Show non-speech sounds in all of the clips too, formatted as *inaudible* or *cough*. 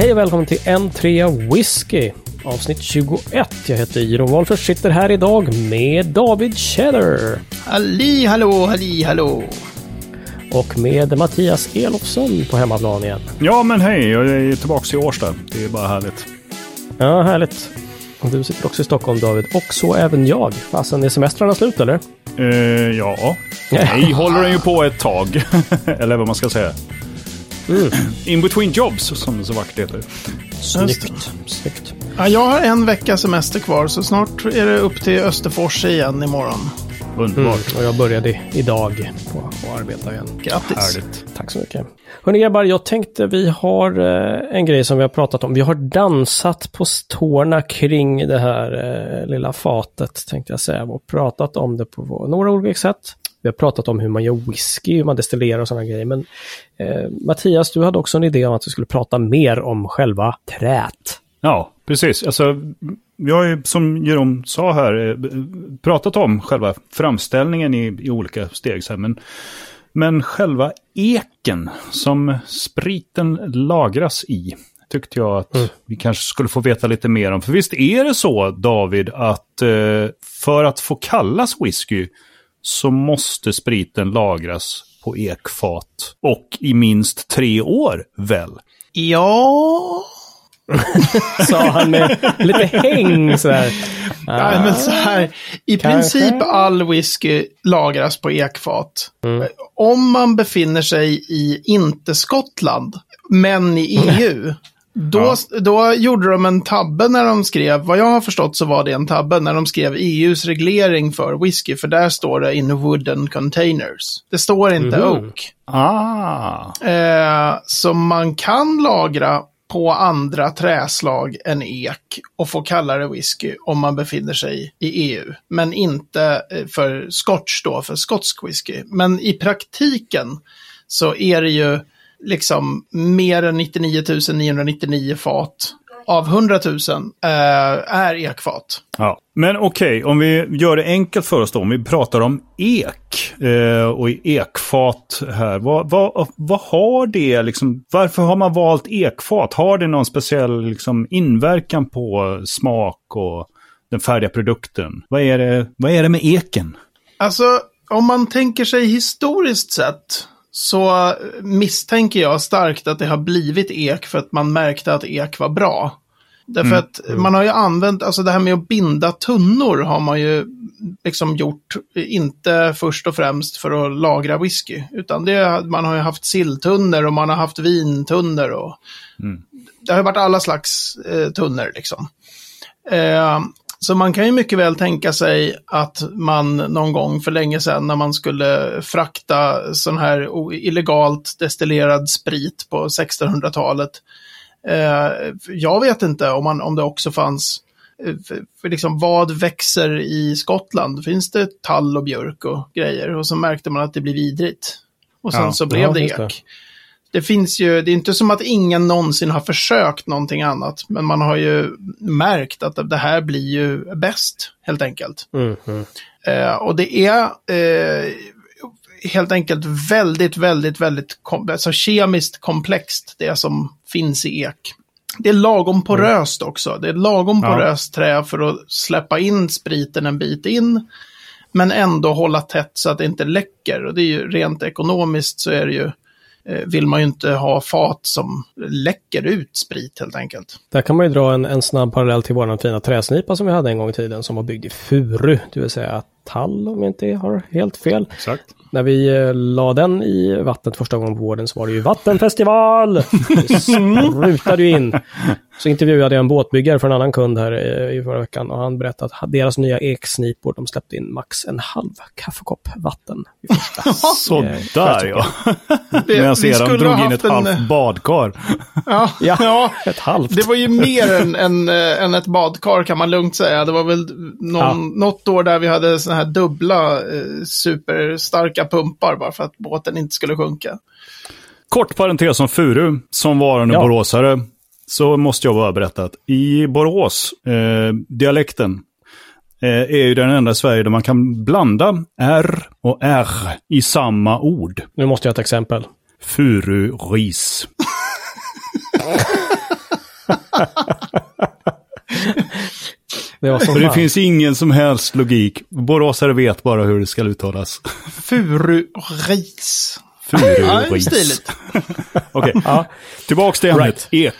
Hej och välkommen till N3 Whiskey. Avsnitt 21. Jag heter Jiro Wolffers, sitter här idag med David Cheddar. Halli hallå, halli hallå. Och med Mattias Elofsson på hemmaplan igen. Ja, men hej. Jag är tillbaka i Årsta. Det är bara härligt. Ja, härligt. Och du sitter också i Stockholm David. Och så även jag. Fasen, är semestrarna slut eller? Uh, ja. Nej, håller den ju på ett tag. *laughs* eller vad man ska säga. Mm. In between jobs, som det så vackert heter. Snyggt. Snyggt. Ja, jag har en vecka semester kvar, så snart är det upp till Österfors igen imorgon. Underbart. Mm, och jag började idag på att arbeta igen. Grattis. Härligt. Tack så mycket. Hörni grabbar, jag tänkte vi har eh, en grej som vi har pratat om. Vi har dansat på tårna kring det här eh, lilla fatet, tänkte jag säga. Och pratat om det på några olika sätt. Vi har pratat om hur man gör whisky, hur man destillerar och sådana grejer. Men eh, Mattias, du hade också en idé om att vi skulle prata mer om själva trät. Ja, precis. Alltså, vi har ju som Jeroen sa här eh, pratat om själva framställningen i, i olika steg. Så här, men, men själva eken som spriten lagras i tyckte jag att mm. vi kanske skulle få veta lite mer om. För visst är det så, David, att eh, för att få kallas whisky så måste spriten lagras på ekfat och i minst tre år, väl? Ja, *laughs* Sa han med lite häng så här. Ja, men så här, I Kanske. princip all whisky lagras på ekfat. Mm. Om man befinner sig i inte Skottland, men i *laughs* EU, då, ja. då gjorde de en tabbe när de skrev, vad jag har förstått så var det en tabbe, när de skrev EUs reglering för whisky, för där står det in wooden containers. Det står inte mm. oak. Ah. Eh, så man kan lagra på andra träslag än ek och få kalla det whisky om man befinner sig i EU. Men inte eh, för scotch då, för skotsk whisky. Men i praktiken så är det ju liksom mer än 99 999 fat av 100 000 eh, är ekfat. Ja. Men okej, okay, om vi gör det enkelt för oss då. Om vi pratar om ek eh, och ekfat här. Vad, vad, vad har det liksom? Varför har man valt ekfat? Har det någon speciell liksom, inverkan på smak och den färdiga produkten? Vad är det, vad är det med eken? Alltså, om man tänker sig historiskt sett så misstänker jag starkt att det har blivit ek för att man märkte att ek var bra. Därför mm. att man har ju använt, alltså det här med att binda tunnor har man ju liksom gjort, inte först och främst för att lagra whisky, utan det, man har ju haft silltunnor och man har haft vintunnor och mm. det har varit alla slags eh, tunnor liksom. Eh, så man kan ju mycket väl tänka sig att man någon gång för länge sedan när man skulle frakta sån här illegalt destillerad sprit på 1600-talet Eh, jag vet inte om, man, om det också fanns, eh, för, liksom, vad växer i Skottland? Finns det tall och björk och grejer? Och så märkte man att det blev vidrigt. Och sen ja, så blev ja, det ek. Det. finns ju, det är inte som att ingen någonsin har försökt någonting annat, men man har ju märkt att det här blir ju bäst, helt enkelt. Mm, mm. Eh, och det är, eh, helt enkelt väldigt, väldigt, väldigt alltså kemiskt komplext, det som finns i ek. Det är lagom poröst också. Det är lagom poröst ja. trä för att släppa in spriten en bit in. Men ändå hålla tätt så att det inte läcker. Och det är ju rent ekonomiskt så är det ju vill man ju inte ha fat som läcker ut sprit helt enkelt. Där kan man ju dra en, en snabb parallell till våran fina träsnipa som vi hade en gång i tiden som var byggd i furu, det vill säga tall om jag inte har helt fel. Exakt. När vi eh, la den i vattnet första gången på våren så var det ju vattenfestival! *laughs* Det sprutade ju in. Så intervjuade jag en båtbyggare för en annan kund här i förra veckan och han berättade att deras nya eksnipor, de släppte in max en halv kaffekopp vatten. *laughs* Sådär ja. Ser dem drog in ett en... halvt badkar. Ja, *laughs* ja, ja, ett halvt. Det var ju mer än, än, äh, än ett badkar kan man lugnt säga. Det var väl någon, ja. något år där vi hade sådana här dubbla eh, superstarka pumpar bara för att båten inte skulle sjunka. Kort parentes om Furu, som varande ja. boråsare så måste jag bara berätta att i Borås, eh, dialekten, eh, är ju den enda i Sverige där man kan blanda R och R i samma ord. Nu måste jag ha ett exempel. Fururis. Det För det finns ingen som helst logik. Boråsare vet bara hur det ska uttalas. Fururis. Ja, Fururis. stiligt. *laughs* Okej, Ja. tillbaks till ämnet. Ek.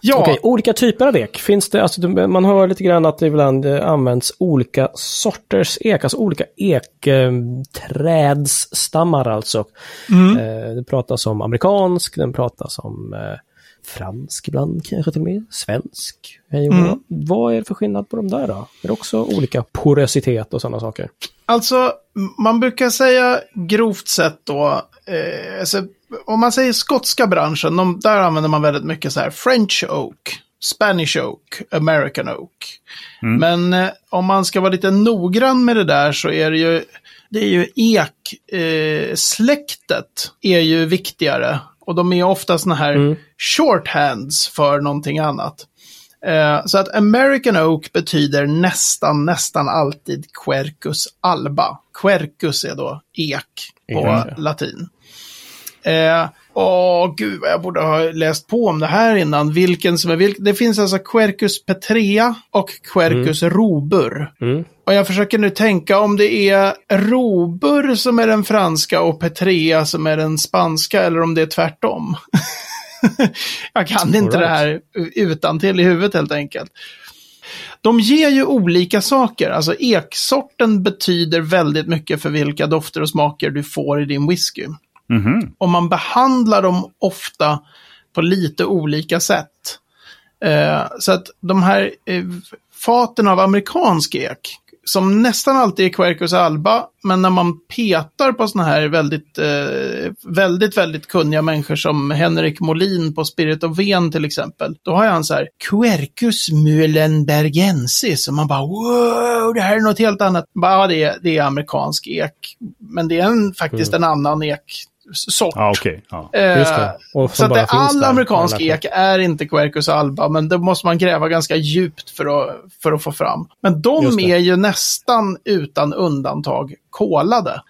Ja, Okej, olika typer av ek. Finns det, alltså, man hör lite grann att det ibland eh, används olika sorters ek, alltså olika ekträdsstammar alltså. Eh, det pratas om amerikansk, den pratas om eh, fransk ibland kanske till och med, svensk. Hå. Vad är det för skillnad på de där då? Är det också olika porositet och sådana saker? Alltså, man brukar säga grovt sett då, eh, alltså, om man säger skotska branschen, de, där använder man väldigt mycket så här French Oak, Spanish Oak, American Oak. Men eh, om man ska vara lite noggrann med det där så är det ju, det är ju ek, eh, släktet är ju viktigare. Och de är ofta såna här shorthands för någonting annat. Eh, så att American Oak betyder nästan, nästan alltid Quercus alba. Quercus är då ek på Ja. latin. Eh, Åh, gud vad jag borde ha läst på om det här innan. Vilken som är vilken. Det finns alltså Quercus petrea och Quercus robur. Mm. Och jag försöker nu tänka om det är robur som är den franska och petrea som är den spanska eller om det är tvärtom. *laughs* jag kan inte All det right. här utan till i huvudet helt enkelt. De ger ju olika saker. Alltså eksorten betyder väldigt mycket för vilka dofter och smaker du får i din whisky. Mhm. Och man behandlar dem ofta på lite olika sätt. Eh, så att de här eh, faten av amerikansk ek, som nästan alltid är Quercus alba, men när man petar på såna här väldigt, eh, väldigt, väldigt kunniga människor som Henrik Molin på Spirit of Ven till exempel, då har han så här Quercus muhlenbergensis, och man bara wow, det här är något helt annat. Bara, ja, det, är, det är amerikansk ek, men det är en, faktiskt en annan eksort. Ja, okej. Ja. Eh, så att det, all där. amerikansk Alla- ek är inte Quercus alba, men det måste man gräva ganska djupt för att, för att få fram. Men de är ju nästan utan undantag kolade.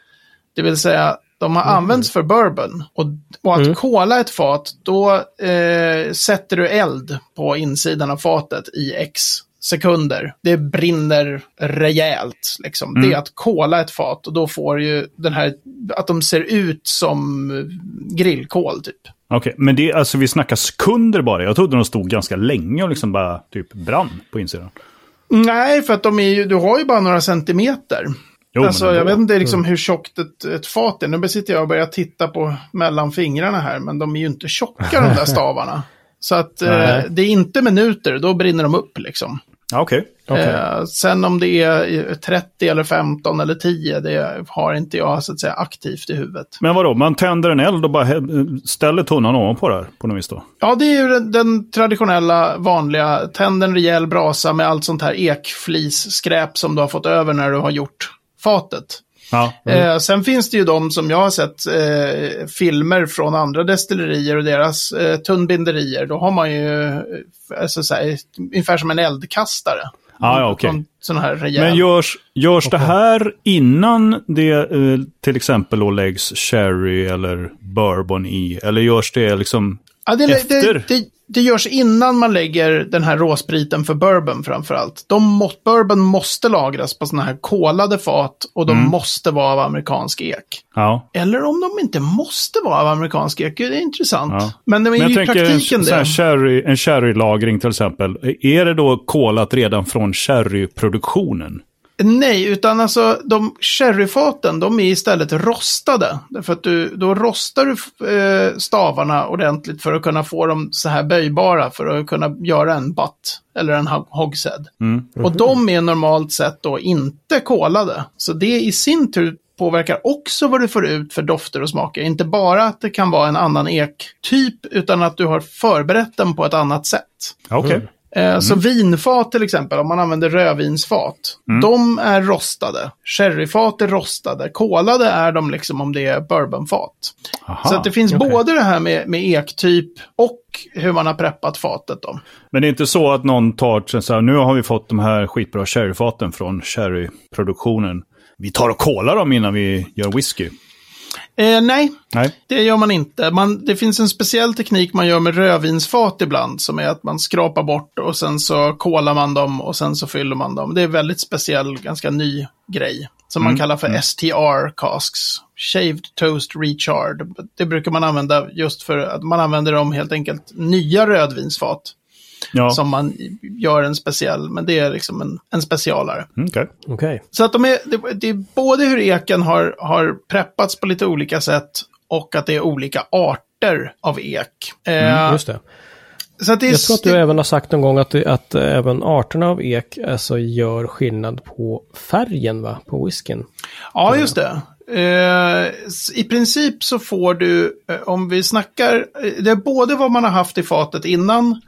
Det vill säga, de har använts för bourbon. Och, och att Mm. kola ett fat, då eh, sätter du eld på insidan av fatet i x sekunder. Det brinner rejält. Liksom. Det är att kola ett fat och då får ju den här, att de ser ut som grillkol typ. Okej, men det, alltså vi snackar sekunder bara. Jag trodde de stod ganska länge och liksom bara typ brann på insidan. Nej, för att de är ju, du har ju bara några centimeter. Jo, alltså, jag vet inte liksom hur tjockt ett, ett fat är. Nu besitter jag och börjar titta på mellan fingrarna här, men de är ju inte tjocka de där *laughs* stavarna. Så att eh, det är inte minuter, då brinner de upp liksom. Okej. Okej. Eh, sen om det är eh, 30 eller 15 eller 10, det har inte jag så att säga aktivt i huvudet. Men vadå, man tänder en eld och bara ställer tunnan ovanpå där på något vis då? Ja, det är ju den, den traditionella vanliga, tänd en rejäl brasa med allt sånt här ekflisskräp som du har fått över när du har gjort fatet. Ja. Eh, sen finns det ju de som jag har sett eh, filmer från andra destillerier och deras eh, tunnbinderier. Då har man ju eh, alltså, så här, ungefär som en eldkastare. Ja, ja, rejäl. Men görs, görs det här innan det eh, till exempel då läggs sherry eller bourbon i? Eller görs det liksom... Ja, det, Efter? det, det, det görs innan man lägger den här råspriten för bourbon framförallt. De må, bourbon måste lagras på sådana här kolade fat och de måste vara av amerikansk ek. Ja. Eller om de inte måste vara av amerikansk ek, det är intressant. Ja. Men det är Men ju jag i tänker en, praktiken sån här sherry, en sherrylagring till exempel. Är det då kolat redan från sherryproduktionen? Nej, utan alltså de sherryfaten, de är istället rostade. Därför att du, då rostar du eh, stavarna ordentligt för att kunna få dem så här böjbara för att kunna göra en butt eller en hog- hogshead. Och de är normalt sett då inte kolade. Så det i sin tur påverkar också vad du får ut för dofter och smaker. Inte bara att det kan vara en annan ektyp, utan att du har förberett den på ett annat sätt. Okej. Mm. Eh, Så vinfat till exempel, om man använder rödvinsfat, de är rostade. Sherryfat är rostade. Kolade är de liksom om det är bourbonfat. Aha. Så det finns okej. både det här med, med ektyp och hur man har preppat fatet. Då. Men det är inte så att någon tar så här, nu har vi fått de här skitbra sherryfaten från sherryproduktionen. Vi tar och kolar dem innan vi gör whisky. Eh, nej, Nej. det gör man inte. Man, det finns en speciell teknik man gör med rödvinsfat ibland, som är att man skrapar bort och sen så kolar man dem och sen så fyller man dem. Det är väldigt speciell, ganska ny grej. Som man kallar för STR casks. Shaved Toast Recharred. Det brukar man använda just för att man använder dem helt enkelt nya rödvinsfat. Ja, Som man gör en speciell, men det är liksom en, en specialare. Mm, okej. Okej. Så att de är, det, det är både hur eken har, har preppats på lite olika sätt och att det är olika arter av ek. Eh, Just det. så att det är, Jag tror att du även har sagt någon gång att, det, att eh, även arterna av ek alltså gör skillnad på färgen va? På whiskyn. Ja, just det. Eh, I princip så får du, eh, om vi snackar, det är både vad man har haft i fatet innan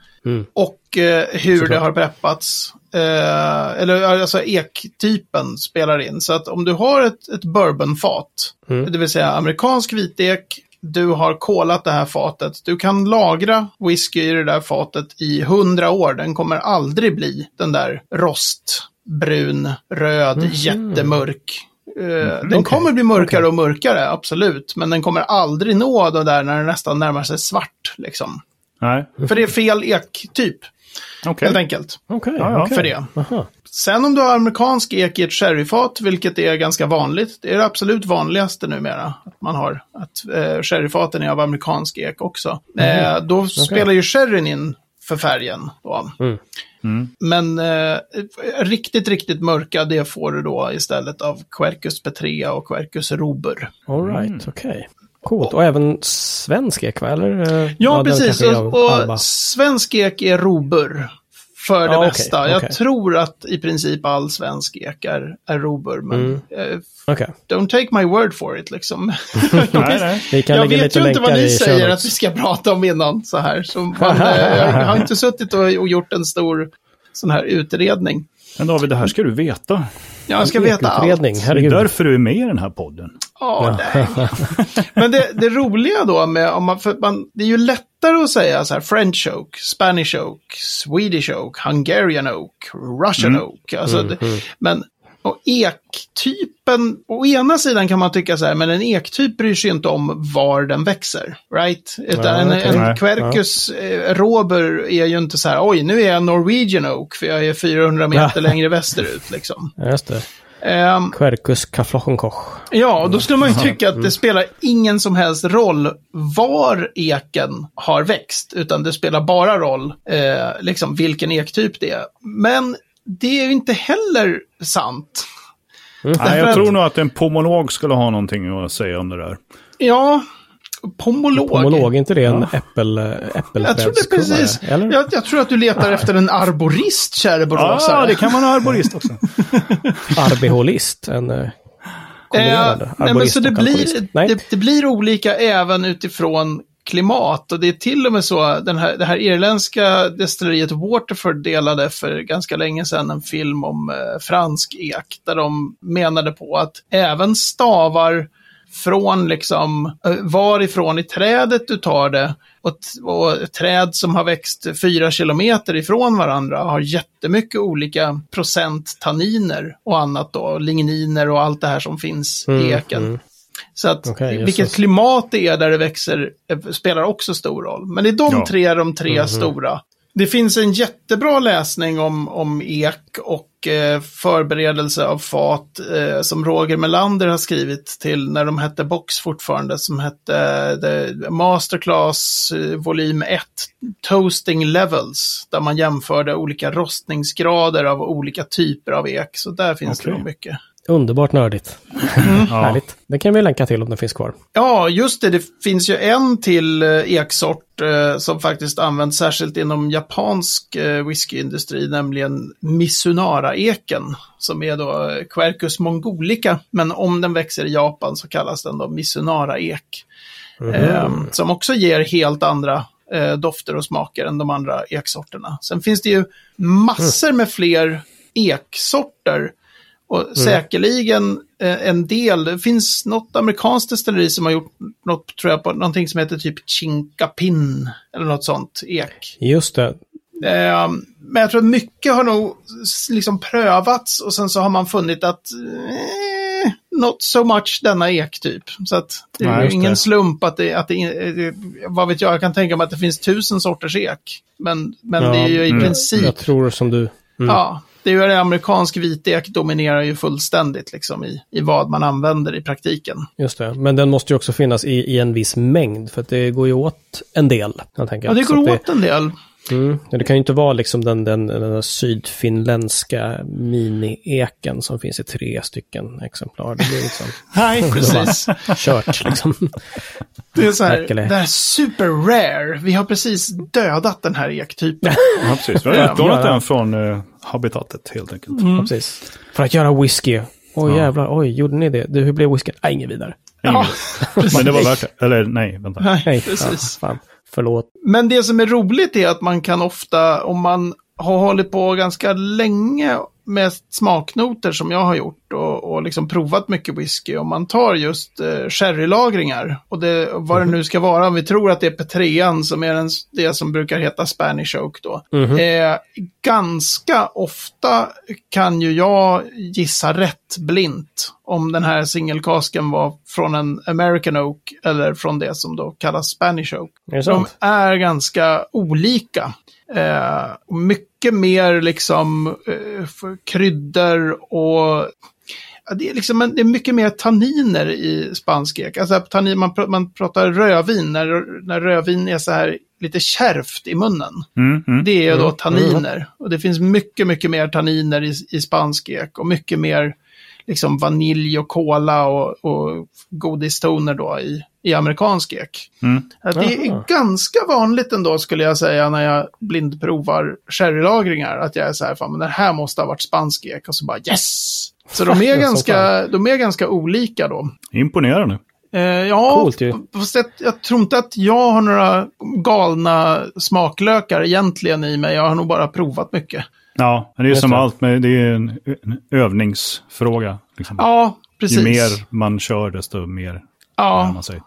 och eh, hur Såklart. det har preppats. Eh, eller alltså ektypen spelar in. Så att om du har ett, ett bourbonfat, det vill säga amerikansk vitek, du har kolat det här fatet. Du kan lagra whisky i det där fatet i hundra år. Den kommer aldrig bli den där rostbrun, röd, jättemörk. Eh, den Okej, kommer bli mörkare och mörkare, absolut. Men den kommer aldrig nå det där när den nästan närmar sig svart. Liksom. Nej, För det är fel ektyp, okej. helt enkelt. Okej, Ja, okej. För det. Aha. Sen om du har amerikansk ek i ett sherryfat, vilket är ganska vanligt, det är det absolut vanligaste numera, att man har att eh, sherryfaten är av amerikansk ek också. Eh, då spelar ju sherryn in för färgen. Då. Mm. Men eh, riktigt, riktigt mörka, det får du då istället av Quercus petrea och Quercus robur. All right, okej. Coolt. Och även svensk ek va? Eller? eh, Ja, precis. av Och, svensk ek är robur. För det Ja, mesta. Jag okej. tror att i princip all svensk ek är, är robur. Men Mm. eh, Okej. don't take my word for it liksom. *laughs* *laughs* Nej, nej. Vi kan jag vet ju inte vad ni säger att vi ska prata om innan så här. Så *laughs* man, eh, jag har inte suttit och, och gjort en stor sån här utredning. Men David, det här ska du veta. Jag ska veta allt. Det är därför du är med i den här podden. Ja, nej. Men det, det roliga då med, om man, för man, det är ju lättare att säga så här French oak, Spanish oak, Swedish oak, Hungarian oak, Russian oak. Alltså, det, Men och ektypen, å ena sidan kan man tycka så här, men en ektyp bryr sig inte om var den växer. Right? Utan Ja, en, en. Quercus eh, robur är ju inte så här, oj, nu är jag Norwegian oak för jag är 400 meter längre västerut liksom. Ja, Just det. Ehm, Quercus Kaflochenkoch. Ja, och då skulle man ju tycka att det spelar ingen som helst roll var eken har växt, utan det spelar bara roll eh, liksom vilken ektyp det är. Men det är ju inte heller sant. Nej, Därför jag tror nog att en pomolog skulle ha någonting att säga om det där. Ja, pomolog. Pomolog, är inte det en Ja. äppel, Jag tror det precis. Eller? Jag, jag tror att du letar efter en arborist, käre Ja, boråsare. det kan man ha arborist också. *laughs* Arbiholist, en eh, Eh, nej, men så det blir. Nej, det, det blir olika även utifrån klimat. Och det är till och med så, den här, det här irländska destilleriet Waterford delade för ganska länge sedan en film om eh, fransk ek. Där de menade på att även stavar från liksom eh, varifrån i trädet du tar det och, och träd som har växt fyra kilometer ifrån varandra har jättemycket olika procent tanniner och annat då, ligniner och allt det här som finns i Mm, eken. mm. Så att Okej, vilket klimat det är där det växer eh, spelar också stor roll. Men det är de Ja. tre, de tre Mhm. stora. Det finns en jättebra läsning om, om ek och eh, förberedelse av fat eh, som Roger Melander har skrivit till när de hette Box fortfarande, som hette eh, Masterclass eh, volym 1, Toasting Levels, där man jämförde olika rostningsgrader av olika typer av ek. Så där finns Okej. det nog mycket. Underbart nördigt. Ja. Härligt. Det kan vi länka till om det finns kvar. Ja, just det. Det finns ju en till eh, eksort eh, som faktiskt används särskilt inom japansk eh, whiskyindustri, nämligen Misunara-eken, som är då eh, Quercus mongolica. Men om den växer i Japan så kallas den då Misunara-ek. Eh, som också ger helt andra eh, dofter och smaker än de andra eksorterna. Sen finns det ju massor med fler eksorter. Och säkerligen eh, en del, det finns något amerikanskt destilleri som har gjort något, tror jag, på någonting som heter typ Chinkapin, eller något sånt, ek. Just det. Eh, men jag tror att mycket har nog liksom prövats och sen så har man funnit att eh, not so much denna ektyp. Så att det är Nej, ingen det. slump att det, att det, det, vad vet jag, jag kan tänka mig att det finns tusen sorters ek. Men, men det är ju i mm. princip, Jag tror som du. Mm. ja, det är ju det amerikansk vitek dominerar ju fullständigt liksom i, i vad man använder i praktiken. Just det. Men den måste ju också finnas i, i en viss mängd. För att det går ju åt en del. Jag tänker. Ja, det går åt en del. Mm. Det kan ju inte vara liksom den, den, den sydfinländska mini-eken som finns i tre stycken exemplar. Det blir liksom *laughs* Nej, *laughs* precis. kört liksom. *laughs* Det är så här, det här är super rare. Vi har precis dödat den här ektypen. Ja, precis. Vi har utplånat den från eh, habitatet helt enkelt. Ja, precis. För att göra whisky. Oj Ja. jävlar, oj, gjorde ni det? Du, hur blev whiskyn? Nej, inget vidare. Ja, Men det var värt det. Eller nej, vänta. Nej, Nej, precis. Ja, fan. Förlåt. Men det som är roligt är att man kan ofta, om man har hållit på ganska länge med smaknoter som jag har gjort och, och liksom provat mycket whisky. Om man tar just eh, sherrylagringar och det, vad det nu ska vara, om vi tror att det är Petrean som är den, det som brukar heta Spanish Oak då. Eh, ganska ofta kan ju jag gissa rätt blint om den här singelkasken var från en American Oak eller från det som då kallas Spanish Oak. Är De är ganska olika. Eh, mycket mer liksom eh, kryddor och ja, det är, liksom en, det är mycket mer tanniner i spansk ek. Alltså tannin, man, pr- man pratar rödvin, när, när rödvin är så här lite kärvt i munnen. Mm, mm. Det är då Mm. tanniner. Och det finns mycket, mycket mer tanniner i, i spansk ek och mycket mer liksom vanilj och kola och, och godistoner då i, i amerikansk ek. Mm. Det är ganska vanligt ändå skulle jag säga när jag blindprovar sherrylagringar. Att jag är så här, fan men den här måste ha varit spansk ek. Och så bara yes! Så de är, ganska, de är ganska olika då. Imponerande. Eh, ja, Coolt ju. fast jag, jag tror inte att jag har några galna smaklökar egentligen i mig. Jag har nog bara provat mycket. Ja, men det är Vet som allt, med, det är en, en övningsfråga. Liksom. Ja, precis. Ju mer man kör, desto mer lär ja, man sig.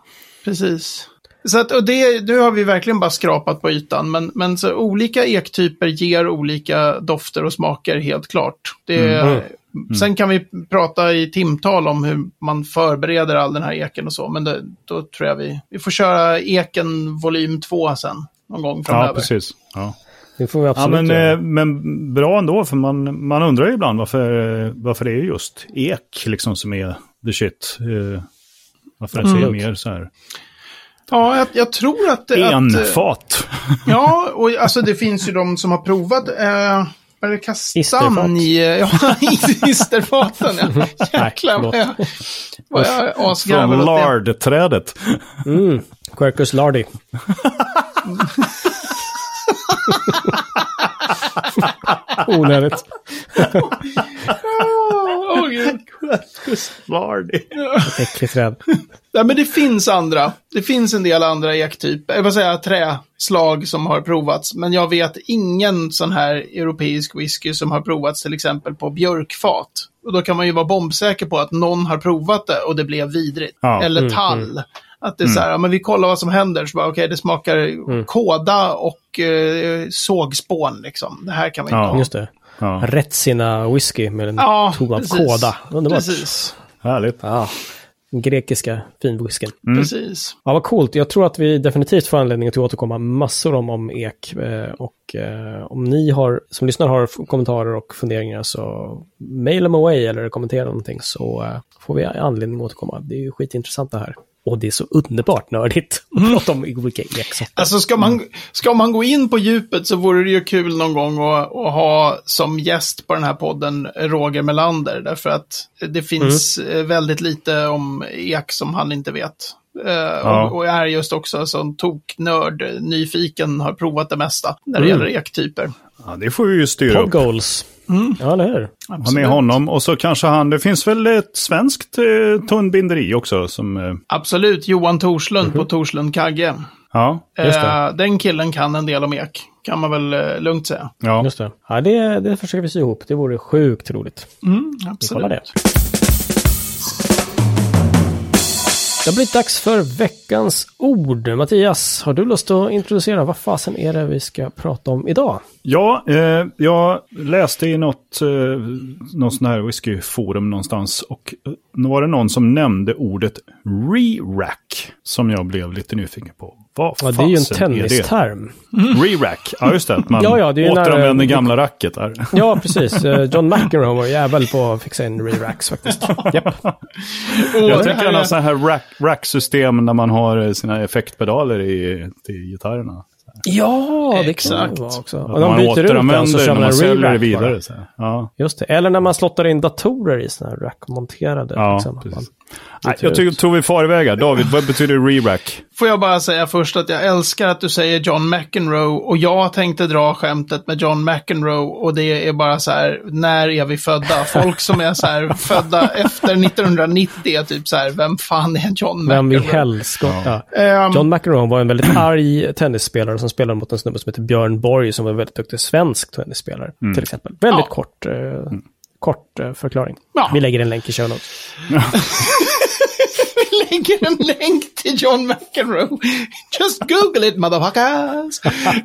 precis. Så att, och det, nu har vi verkligen bara skrapat på ytan, men, men så olika ektyper ger olika dofter och smaker helt klart. Det, Mm. Sen kan vi prata i timtal om hur man förbereder all den här eken och så, men det, då tror jag vi, vi får köra eken volym 2 sen, någon gång framöver. Ja, precis. Ja. Det får vi Ja, absolut men, göra. eh, men bra ändå, för man, man undrar ju ibland varför, eh, varför det är just ek liksom som är the shit. Eh, Varför det ser Mm. mer så här Ja, jag, jag tror att... att eh, enfat. *laughs* Ja, och alltså det finns ju de som har provat. Eh, vad är det kastanj? *laughs* Ja, isterfaten. Ja. *laughs* Jäklar vad jag, vad jag är Från asgarvad åt det. lard-trädet. Mm. Quercus lardi. *laughs* Onödigt. Åh, gud. Lard. Äckligt träd. Nej, men det finns andra. Det finns en del andra ektyper, jag vill säga träslag som har provats. Men jag vet ingen sån här europeisk whisky som har provats till exempel på björkfat. Och då kan man ju vara bombsäker på att någon har provat det och det blev vidrigt. Ja. Eller Mm, tall. Att det är så här, ja, men vi kollar vad som händer. Så bara, okej, det smakar kåda och eh, sågspån liksom. Det här kan vi inte Ja. ha. Just det. Ja, Rätt sina whisky med en Ja, ton av precis. kåda. Underbart. Precis. härligt. Ja. Den grekiska finwhiskyn. Precis. Ja, vad coolt. Jag tror att vi definitivt får anledning att återkomma massor om, om ek. Eh, och eh, om ni har, som lyssnar har kommentarer och funderingar så mail them away eller kommentera någonting så eh, får vi anledning att återkomma. Det är ju skitintressant det här. Och det är så underbart nördigt att prata om olika eksorter. Alltså ska man, ska man gå in på djupet så vore det ju kul någon gång att, att ha som gäst på den här podden Roger Melander. Därför att det finns eh, väldigt lite om ek som han inte vet. Eh, och, och är just också som toknörd, nyfiken, har provat det mesta när det Mm. gäller ektyper. Ja, det får vi ju styra upp. Podgoals. Ja, eller hur? Ha med honom och så kanske han, det finns väl ett svenskt eh, tunnbinderi också som, eh, Absolut, Johan Torslund på Torslund Kagge. ja, Just det. Eh, den killen kan en del om ek, kan man väl eh, lugnt säga. ja. Just det. Ja, det, det försöker vi sy ihop. Det vore sjukt roligt. Mm, Vi absolut. kollar det. Det har blivit dags för veckans ord. Mattias, har du lust att introducera vad fasen är det vi ska prata om idag? Ja, eh, jag läste i något, eh, någon sån här whiskyforum någonstans och eh, nu var det någon som nämnde ordet re-rack som jag blev lite nyfiken på. Vad Ja, det är ju en tennisterm. Re-rack, ja just det. Man *laughs* Ja, ja, det är ju när, återanvänder eh, gamla racket där. Ja, *laughs* precis. Eh, John McEnroe var jävel på att fixa in re-racks faktiskt. *laughs* Japp. Jag det tänker alla sådana här rack, rack-system när man har eh, sina effektpedaler i till gitarrerna. Ja, det kan det Exakt. vara också. Att Och de man byter ut den så återanvänder kör man man en säljer vidare. Så. Ja, Just det. Eller när man slottar in datorer i sådana här rackmonterade. Ja, liksom. man Nej, jag tycker, tror vi far iväg här. David, vad betyder re-rack? Får jag bara säga först att jag älskar att du säger John McEnroe och jag tänkte dra skämtet med John McEnroe och det är bara så här, när är vi födda? Folk som är så här *laughs* födda efter 1990 är typ så här, vem fan är John Vem i McEnroe? helskotta. Ehm, John McEnroe var en väldigt arg tennisspelare som spelade mot en snubbe som heter Björn Borg som var en väldigt duktig svensk tennisspelare. Till exempel. Väldigt Ja. kort, eh, kort eh, förklaring. Ja. Vi lägger en länk i show notes. *laughs* vi lägger en länk till John McEnroe. Just google it motherfuckers.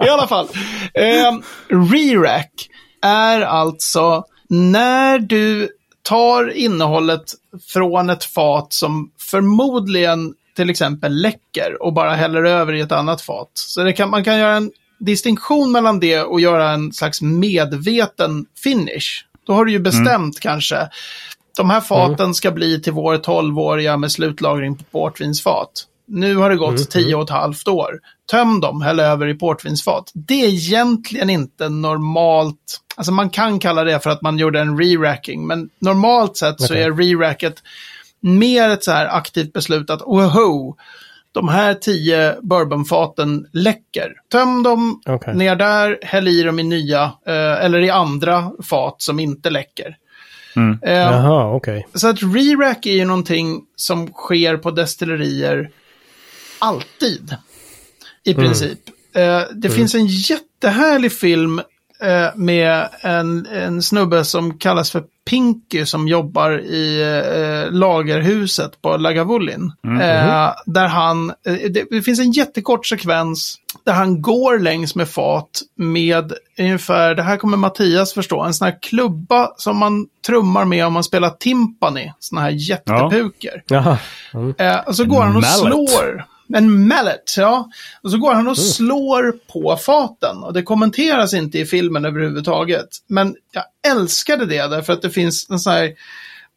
I alla fall. Um, Re-rack är alltså när du tar innehållet från ett fat som förmodligen till exempel läcker och bara häller över i ett annat fat. Så det kan, man kan göra en distinktion mellan det och göra en slags medveten finish. Då har du ju bestämt kanske de här faten ska bli till vår 12-åriga med slutlagring på portvinsfat. Nu har det gått tio och ett halvt år. Töm dem, häll över i portvinsfat. Det är egentligen inte normalt. Alltså man kan kalla det för att man gjorde en re-racking, men normalt sett så Okej. är re-racket mer ett så här aktivt beslut att woho, de här tio bourbonfaten läcker. Töm dem Okej. ner där, häll i dem i nya, eh, eller i andra fat som inte läcker. Eh, Jaha, okej. så att re-rack är ju någonting som sker på destillerier alltid. I princip. Eh, det finns en jättehärlig film eh, med en, en snubbe som kallas för Pinky som jobbar i eh, lagerhuset på Lagavulin. Eh, där han, eh, det, det finns en jättekort sekvens där han går längs med fat med ungefär, det här kommer Mattias förstå, en sån här klubba som man trummar med om man spelar timpani. Såna här jättepuker. Jaha. Eh, och så går han och mallet. slår. En mallet, ja. Och så går han och slår på faten. Och det kommenteras inte i filmen överhuvudtaget. Men jag älskade det därför att det finns en sån här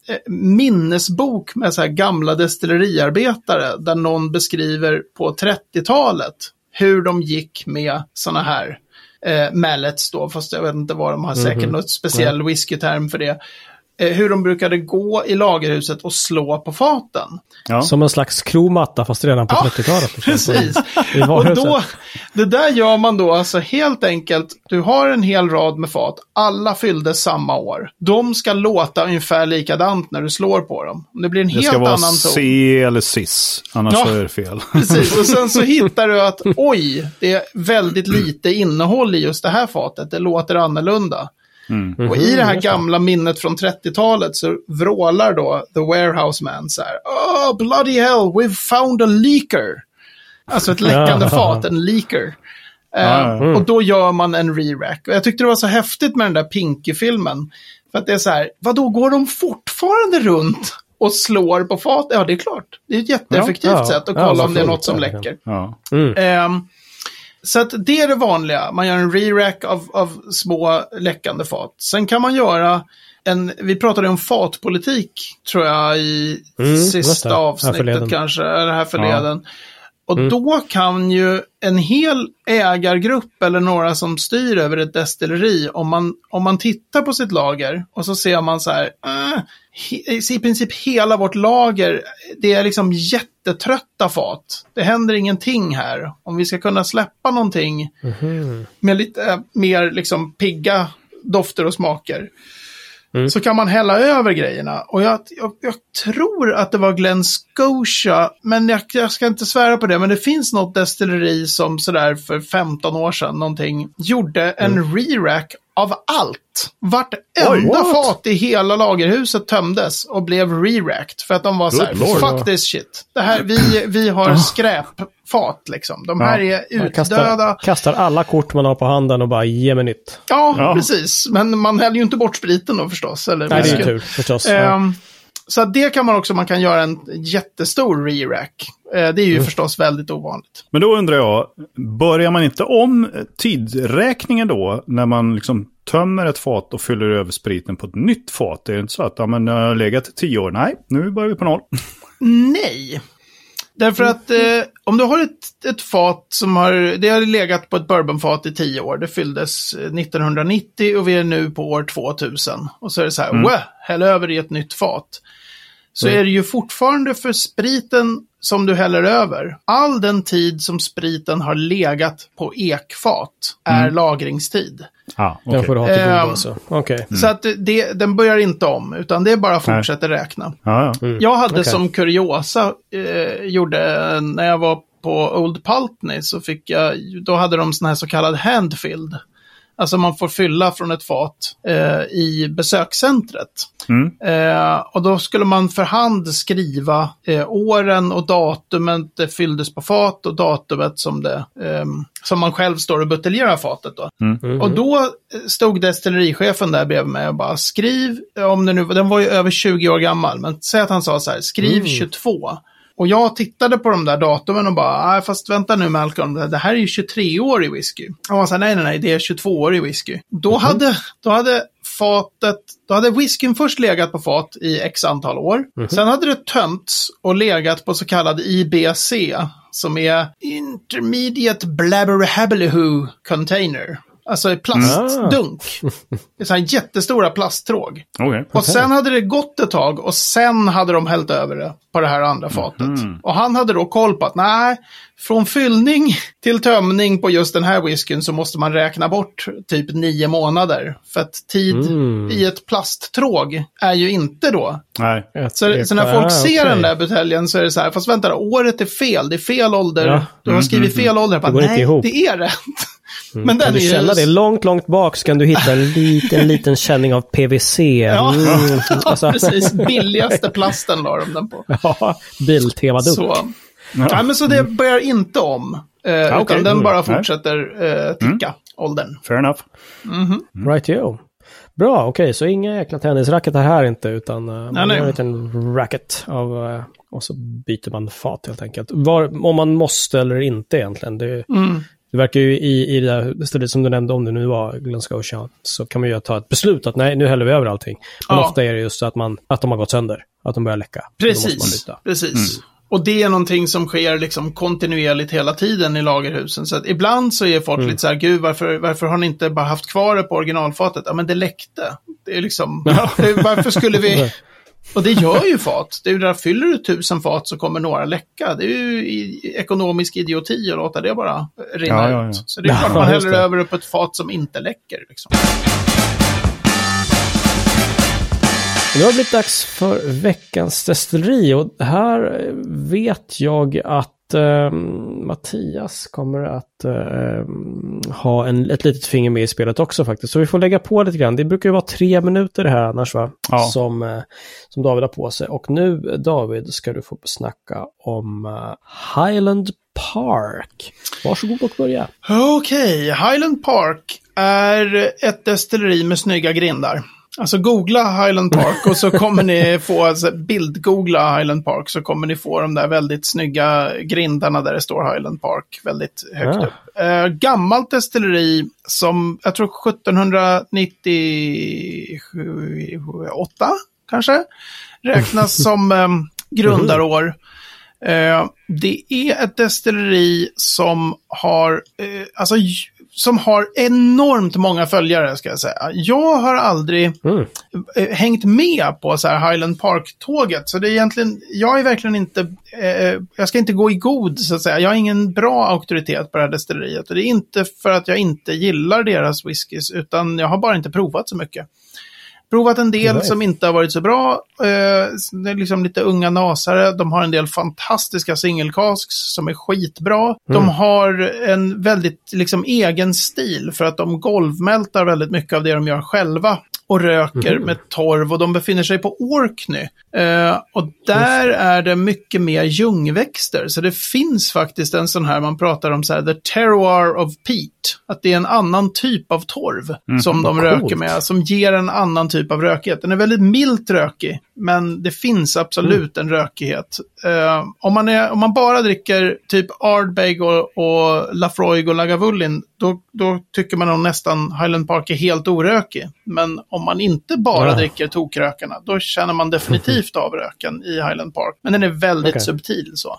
eh, minnesbok med så här gamla destilleriarbetare där någon beskriver på 30-talet hur de gick med såna här eh, mallets då, fast jag vet inte vad de har, säkert något speciell whiskyterm för det. Eh, hur de brukade gå i lagerhuset och slå på faten. Ja. Som en slags kromatta fast redan på Ja, 30-talet. liksom. Precis. Och då, det där gör man då alltså helt enkelt, du har en hel rad med fat, alla fyllde samma år. De ska låta ungefär likadant när du slår på dem. Det blir en Det helt ska vara annan ton. C eller CIS, annars Ja. är det fel. Precis, och sen så *laughs* hittar du att oj, det är väldigt lite innehåll i just det här fatet, det låter annorlunda. Mm. Och i det här gamla minnet från 30-talet så vrålar då The Warehouse Man så här. Oh, bloody hell, we've found a leaker. Alltså ett läckande Ja. fat, en leaker. Eh, Ja, Och då gör man en re-rack. Och jag tyckte det var så häftigt med den där Pinky-filmen. För att det är så här, vadå, går de fortfarande runt och slår på fat? Ja, det är klart. Det är ett jätteeffektivt Ja, ja. sätt att Ja, kolla om det är något som läcker. Ja. Så att det är det vanliga. Man gör en re-rack av, av små läckande fat. Sen kan man göra en, vi pratade om fatpolitik tror jag i Mm, sista avsnittet kanske, eller här förleden. Och Mm. då kan ju en hel ägargrupp eller några som styr över ett destilleri, om man, om man tittar på sitt lager och så ser man så här, äh, i princip hela vårt lager, det är liksom jättetrötta fat. Det händer ingenting här. Om vi ska kunna släppa någonting med lite eh, mer liksom pigga dofter och smaker. Så kan man hälla över grejerna. Och jag, jag, jag tror att det var Glen Scotia, men jag, jag ska inte svära på det. Men det finns något destilleri som sådär för 15 år sedan någonting gjorde en re-rack av allt. Vartenda Oj, fat i hela lagerhuset tömdes och blev re-racked. För att de var så här, lord. fuck this shit. Det här, vi, vi har skräpfat liksom. De här är Man kastar, utdöda. kastar alla kort man har på handen och bara ge mig nytt. Ja, Ja. precis. Men man häller ju inte bort spriten då förstås. Eller Nej, det är ju tur förstås. Ja. Så det kan man också, man kan göra en jättestor re-rack. Eh, det är ju Mm. förstås väldigt ovanligt. Men då undrar jag, börjar man inte om tidräkningen då när man liksom tömmer ett fat och fyller över spriten på ett nytt fat? Det är inte så att ja, men det har legat tio år. Nej, nu börjar vi på noll. Nej. Därför att eh, om du har ett, ett fat som har, det har legat på ett bourbonfat i tio år, det fylldes eh, 1990 och vi är nu på år 2000. Och så är det så här, mm. häll över i ett nytt fat. Så är det ju fortfarande för spriten som du häller över, all den tid som spriten har legat på ekfat är lagringstid. Ah, Den får du ha till godo Ehm, alltså. Okej. Så att det, den börjar inte om, utan det bara fortsätter räkna. Ja, ja. Jag hade okej. som kuriosa, eh, gjorde när jag var på Old Pulteney så fick jag, då hade de sån här så kallad handfilled. Alltså man får fylla från ett fat eh, i besökscentret. Mm. Eh, och då skulle man för hand skriva eh, åren och datumet det fylldes på fat och datumet som, det, ehm, som man själv står och buteljerar fatet då. Mhm. Och då eh, stod destillerichefen där bredvid mig och bara skriv, om det nu, den var ju över 20 år gammal, men säg att han sa så här, skriv 22. Och jag tittade på de där datumen och bara, nej fast vänta nu Malcolm, det här är ju 23-årig whisky. Och han sa, nej nej nej, det är 22-årig whisky. Då, hade, då hade fatet, då hade whiskyn först legat på fat i x antal år. Sen hade det tömts och legat på så kallad IBC, som är Intermediate Blabberhabblehoo Container. Alltså i plastdunk. Det är så här jättestora plasttråg. Okej. Och sen hade det gått ett tag och sen hade de hällt över det på det här andra fatet. Och han hade då koll på att nej, från fyllning *laughs* till tömning på just den här whiskyn så måste man räkna bort typ nio månader. För att tid i ett plasttråg är ju inte då. Nej. Så, så när folk ah, ser okej. den där buteljen så är det så här, fast vänta året är fel, det är fel ålder. Ja. Du har skrivit fel ålder. Jag Bara, går inte nej, ihop. det är rätt. Men den Kan du känna det? Långt, långt bak så kan du hitta en liten, *laughs* liten känning av PVC. Ja, Mm, *laughs* ja alltså, precis. Billigaste plasten la de den på. *laughs* ja, Biltema-dunk. Så, ja, men så det börjar inte om. Eh, okej. Utan den bara Nej. fortsätter eh, ticka, åldern. Fair enough. Right yo. Bra, okej, så inga jäkla tennisracketar här inte, utan uh, man nej. gör en liten racket av, eh, och så byter man fat helt enkelt. Var, om man måste eller inte egentligen. Det, Mm. Det verkar ju i, i det där stället som du nämnde, om det nu var Glen Scotia, så kan man ju ta ett beslut att nej, nu häller vi över allting. Men Ja. ofta är det just så att, man, att de har gått sönder, att de börjar läcka. Då måste man Precis, precis. Och det är någonting som sker liksom kontinuerligt hela tiden i lagerhusen. Så att ibland så är folk lite så här, gud varför, varför har ni inte bara haft kvar det på originalfatet? Ja men det läckte. Det är liksom, varför skulle vi... *laughs* Och det gör ju fat. Det är ju där, fyller du tusen fat så kommer några läcka. Det är ju ekonomisk idioti att låta det bara rinna Ja, ja, ja. ut. Så det är klart man häller det. över det på ett fat som inte läcker. Liksom. Nu har det blivit dags för veckans destilleri och här vet jag att eh, Mattias kommer att eh, ha en, ett litet finger med i spelet också faktiskt. Så vi får lägga på lite grann. Det brukar ju vara tre minuter det här annars va? Ja. Som, eh, som David har på sig. Och nu David ska du få snacka om eh, Highland Park. Varsågod och börja. Okej, Highland Park är ett destilleri med snygga grindar. Alltså googla Highland Park och så kommer ni få, alltså, bildgoogla Highland Park så kommer ni få de där väldigt snygga grindarna där det står Highland Park väldigt högt Ah. upp. Eh, gammalt destilleri som, jag tror 1798 kanske, räknas *laughs* som eh, grundarår. Eh, det är ett destilleri som har, eh, alltså, som har enormt många följare, ska jag säga. Jag har aldrig Mm. eh, hängt med på så här Highland Park-tåget, så det är egentligen, jag är verkligen inte, eh, jag ska inte gå i god, så att säga. Jag har ingen bra auktoritet på det här destilleriet. Och det är inte för att jag inte gillar deras whiskys, utan jag har bara inte provat så mycket. Provat en del som inte har varit så bra. Eh, det är liksom lite unga nasare. De har en del fantastiska single casks som är skitbra. De har en väldigt liksom egen stil för att de golvmältar väldigt mycket av det de gör själva och röker med torv och de befinner sig på Orkney. Eh, och där är det mycket mer ljungväxter. Så det finns faktiskt en sån här, man pratar om så här, the terroir of peat. Att det är en annan typ av torv som de vad röker coolt. med, som ger en annan typ av rökighet. Den är väldigt milt rökig, men det finns absolut en rökighet. Eh, om, man är, om man bara dricker typ Ardbeg och, och Lafroig och Lagavulin, då, då tycker man nog nästan Highland Park är helt orökig. Men om man inte bara Ja. dricker tokrökarna, då känner man definitivt av röken i Highland Park. Men den är väldigt Okej. subtil så. Har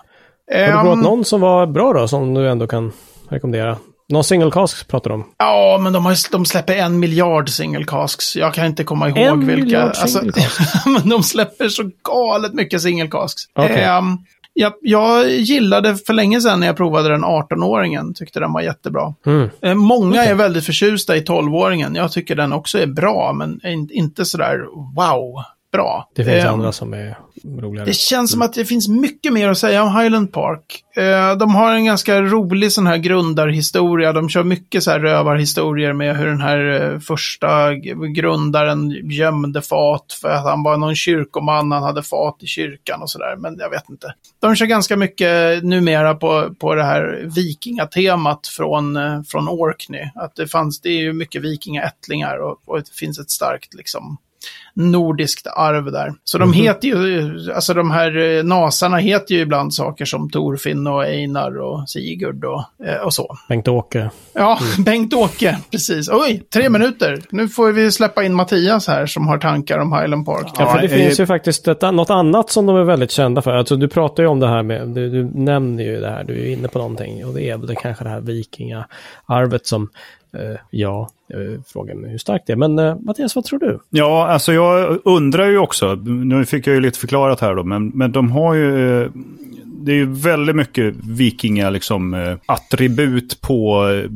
du Ehm, provat någon som var bra då, som du ändå kan rekommendera? Någon single cask pratar du om? Ja, men de, har, de släpper en miljard single casks. Jag kan inte komma ihåg En vilka. miljard single *laughs* men de släpper så galet mycket single casks. Okej. Ehm, jag, jag gillade för länge sedan när jag provade den 18-åringen. Tyckte den var jättebra. Mm. Eh, Många är väldigt förtjusta i 12-åringen. Jag tycker den också är bra, men inte sådär wow bra. Det finns Ehm, andra som är roligare. det känns som att det finns mycket mer att säga om Highland Park. Eh, de har en ganska rolig sån här grundarhistoria. De kör mycket så här rövarhistorier med hur den här eh, första grundaren gömde fat för att han var någon kyrkoman, han hade fat i kyrkan och sådär. Men jag vet inte. De kör ganska mycket numera på, på det här vikingatemat från, eh, från Orkney. Att det fanns, det är ju mycket vikingaättlingar och, och det finns ett starkt liksom nordiskt arv där. Så de heter ju, alltså de här eh, nasarna heter ju ibland saker som Torfinn och Einar och Sigurd och, eh, och så. Bengt-Åke. Ja, *laughs* Bengt-Åke, precis. Oj, tre minuter. Nu får vi släppa in Mattias här som har tankar om Highland Park. Ja, för det finns ju faktiskt ett, något annat som de är väldigt kända för. Alltså, du pratar ju om det här med, du, du nämner ju det här, du är inne på någonting. Och det är väl kanske det här vikingaarvet som, ja, eh, frågan är hur starkt det är. Men eh, Mattias, vad tror du? Ja, alltså jag undrar ju också, nu fick jag ju lite förklarat här då, men, men de har ju, eh, det är ju väldigt mycket vikinga liksom eh, attribut på eh,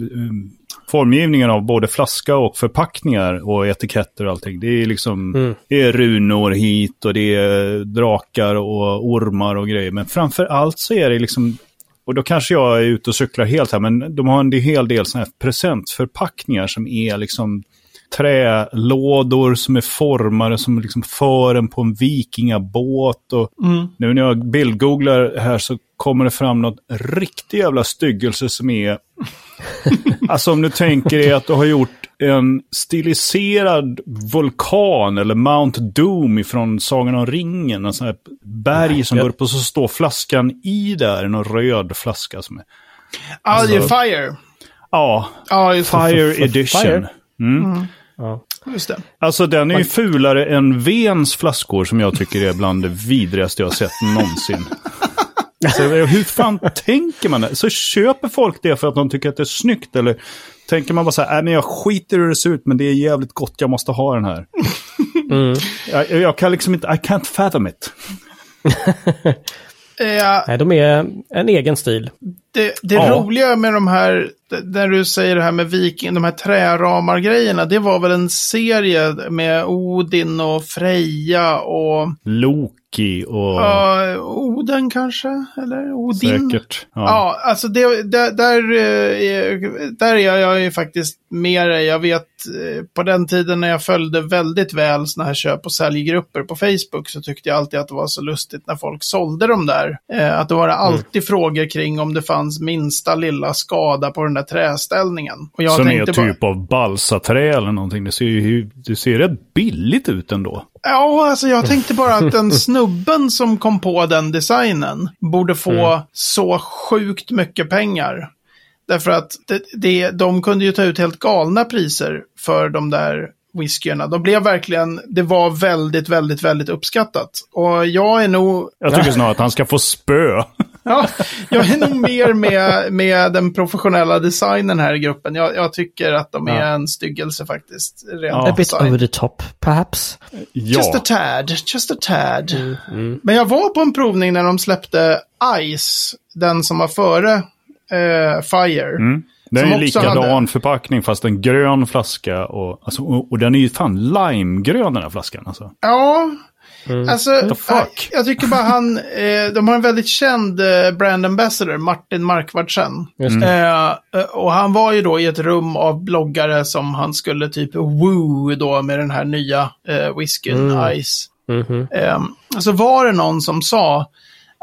formgivningen av både flaska och förpackningar och etiketter och allting. Det är liksom, Mm. det är runor hit och det är drakar och ormar och grejer. Men framför allt så är det liksom, och då kanske jag är ute och cyklar helt här, men de har en hel del sådana här presentförpackningar som är liksom trälådor som är formade som liksom för en på en vikingabåt. Och Mm. nu när jag bildgooglar här så kommer det fram något riktig jävla styggelse som är... *laughs* alltså om du tänker dig att du har gjort en stiliserad vulkan eller Mount Doom ifrån Sagan om ringen. En sån här berg som går upp och så står flaskan i där. En röd flaska som är... Ja, det är Alltså- Fire. Ja, det. Fire för- Edition. Fire? Mm. Ja. Just det. Alltså den är ju fulare än Vens flaskor som jag tycker är bland det vidrigaste jag har sett någonsin. *laughs* Så, hur fan tänker man? det? Så köper folk det för att de tycker att det är snyggt? Eller tänker man bara så här, nej men jag skiter i hur det ser ut men det är jävligt gott, jag måste ha den här. Mm. Jag, jag kan liksom inte, I can't fathom it. *laughs* Eh, Nej, de är en egen stil. Det, det Ja. roliga med de här, när du säger det här med viking, de här träramar-grejerna, det var väl en serie med Odin och Freja och Loki och ja, Oden kanske? Eller Odin? säkert. Ja. Ja, alltså det, där, där, eh, är- där är jag ju faktiskt med dig. Jag vet eh, på den tiden när jag följde väldigt väl såna här köp och säljgrupper på Facebook så tyckte jag alltid att det var så lustigt när folk sålde dem där. Eh, Att det var alltid frågor kring om det fanns minsta lilla skada på den där träställningen. Och jag Som är tänkte bara- typ av balsaträ eller någonting. Det ser ju det ser rätt billigt ut ändå. Ja, alltså jag tänkte bara att den *laughs* snubben som kom på den designen borde få så sjukt mycket pengar. Därför att det, det, de kunde ju ta ut helt galna priser för de där whiskyerna. De blev verkligen, det var väldigt, väldigt, väldigt uppskattat. Och jag är nog, Jag tycker snarare att han ska få spö. *laughs* ja, jag är nog mer med, med den professionella designen här i gruppen. Jag, jag tycker att de är Ja. en styggelse faktiskt. Rent Ja. A bit over the top, perhaps. Just a Ja, tad, just a tad. Mm. Men jag var på en provning när de släppte Ice, den som var före eh, Fire. Mm. Det är likadan hade- förpackning fast en grön flaska. Och, alltså, och, och den är ju fan limegrön den här flaskan. Alltså. Ja, alltså the fuck? jag, jag tycker bara han, eh, de har en väldigt känd eh, brand ambassador, Martin Markvardsen. Det. Eh, och han var ju då i ett rum av bloggare som han skulle typ woo då med den här nya eh, whiskyn Mm. Ice. Mhm. Eh, så var det någon som sa, eh,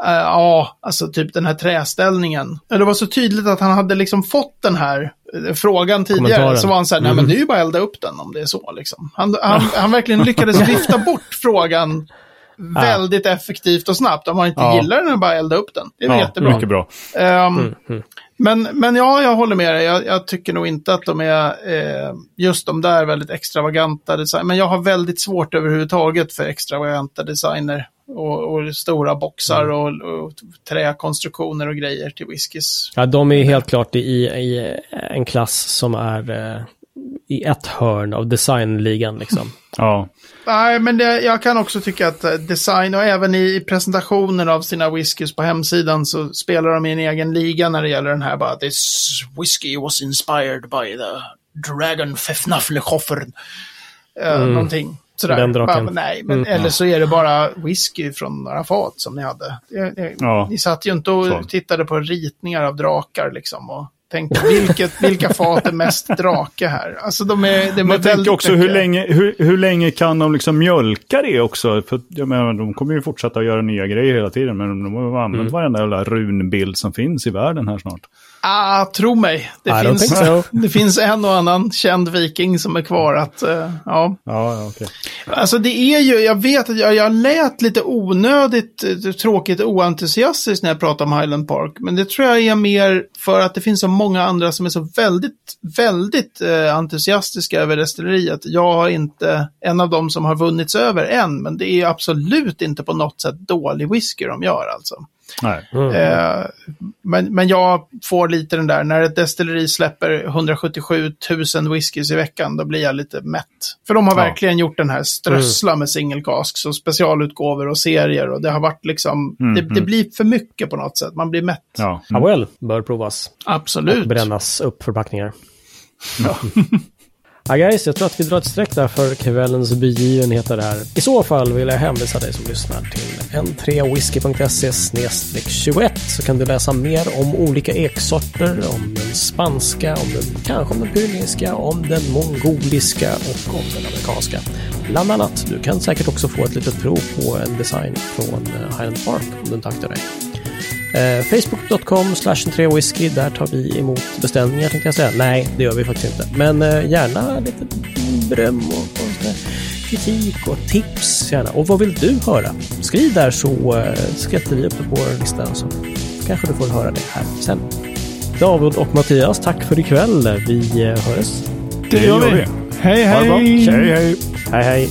ja, alltså typ den här träställningen. Det var så tydligt att han hade liksom fått den här eh, frågan tidigare. Kommentaren. Så var han så här, nej men det är ju bara att elda upp den om det är så liksom. Han, han, han verkligen lyckades *laughs* vifta bort frågan väldigt effektivt och snabbt. Om man inte Ja. gillar den, bara elda upp den. Det är Ja, jättebra. mycket bra. Ehm, Men, men ja, jag håller med dig. Jag, jag tycker nog inte att de är eh, just de där väldigt extravaganta design. Men jag har väldigt svårt överhuvudtaget för extravaganta designer. Och, och stora boxar och, och träkonstruktioner och grejer till whiskys. Ja, de är helt klart i, i en klass som är eh, i ett hörn av designligan liksom. *laughs* Ja. Nej, men det, jag kan också tycka att eh, design och även i presentationen av sina whiskys på hemsidan så spelar de i en egen liga när det gäller den här bara This whisky was inspired by the dragon Fefnaflechofer. Uh, Någonting sådär. Den draken. Bara, nej, men eller så är det bara whisky från några fat som ni hade. Det, det, Ja. Ni satt ju inte och Så. tittade på ritningar av drakar liksom och tänkte vilket, *laughs* vilka fat är mest drake här? Alltså de är, de är Man väldigt tänker också hur länge, hur, hur länge kan de liksom mjölka det också? För jag menar, de kommer ju fortsätta göra nya grejer hela tiden. Men de har använt Mm. varenda jävla runbild som finns i världen här snart. Ah, tro mig. Det I finns, so. *laughs* det finns en och annan känd viking som är kvar att, eh, ja. Ja, okej. Alltså det är ju, jag vet att jag, jag lät lite onödigt eh, tråkigt och oentusiastiskt när jag pratade om Highland Park. Men det tror jag är mer för att det finns så många andra som är så väldigt, väldigt eh, entusiastiska över destilleriet. Jag har inte en av dem som har vunnits över än, men det är absolut inte på något sätt dålig whisky de gör alltså. Nej. Eh, men, men jag får lite den där, när ett destilleri släpper 177 000 whiskys i veckan, då blir jag lite mätt. För de har Ja. verkligen gjort den här strössla med single casks och specialutgåvor och serier och det har varit liksom, Mm, det, det blir för mycket på något sätt, man blir mätt. Ja. Ja, well, bör provas. Absolut. Brännas upp förpackningar. Ja, *laughs* Ja, guys, jag tror att vi drar ett streck där för kvällens begivenheter här. I så fall vill jag hänvisa dig som lyssnar till n3whisky.se 21 så kan du läsa mer om olika eksorter, om den spanska, om den, kanske om den pyreneiska, om den mongoliska och om den amerikanska. Bland annat. Du kan säkert också få ett litet prov på en design från eh, Highland Park om du inte aktar dig. Eh, Facebook.com slash whisky där tar vi emot beställningar tänkte jag säga. Nej, det gör vi faktiskt inte. Men eh, gärna lite beröm och, och sådär. kritik och tips gärna. Och vad vill du höra? Skriv där så eh, skrätter vi upp på vår lista så kanske du får höra det här sen. David och Mattias, tack för ikväll. Vi eh, hörs. Det gör vi. Hej, hej! Hej, hej. Hej hej!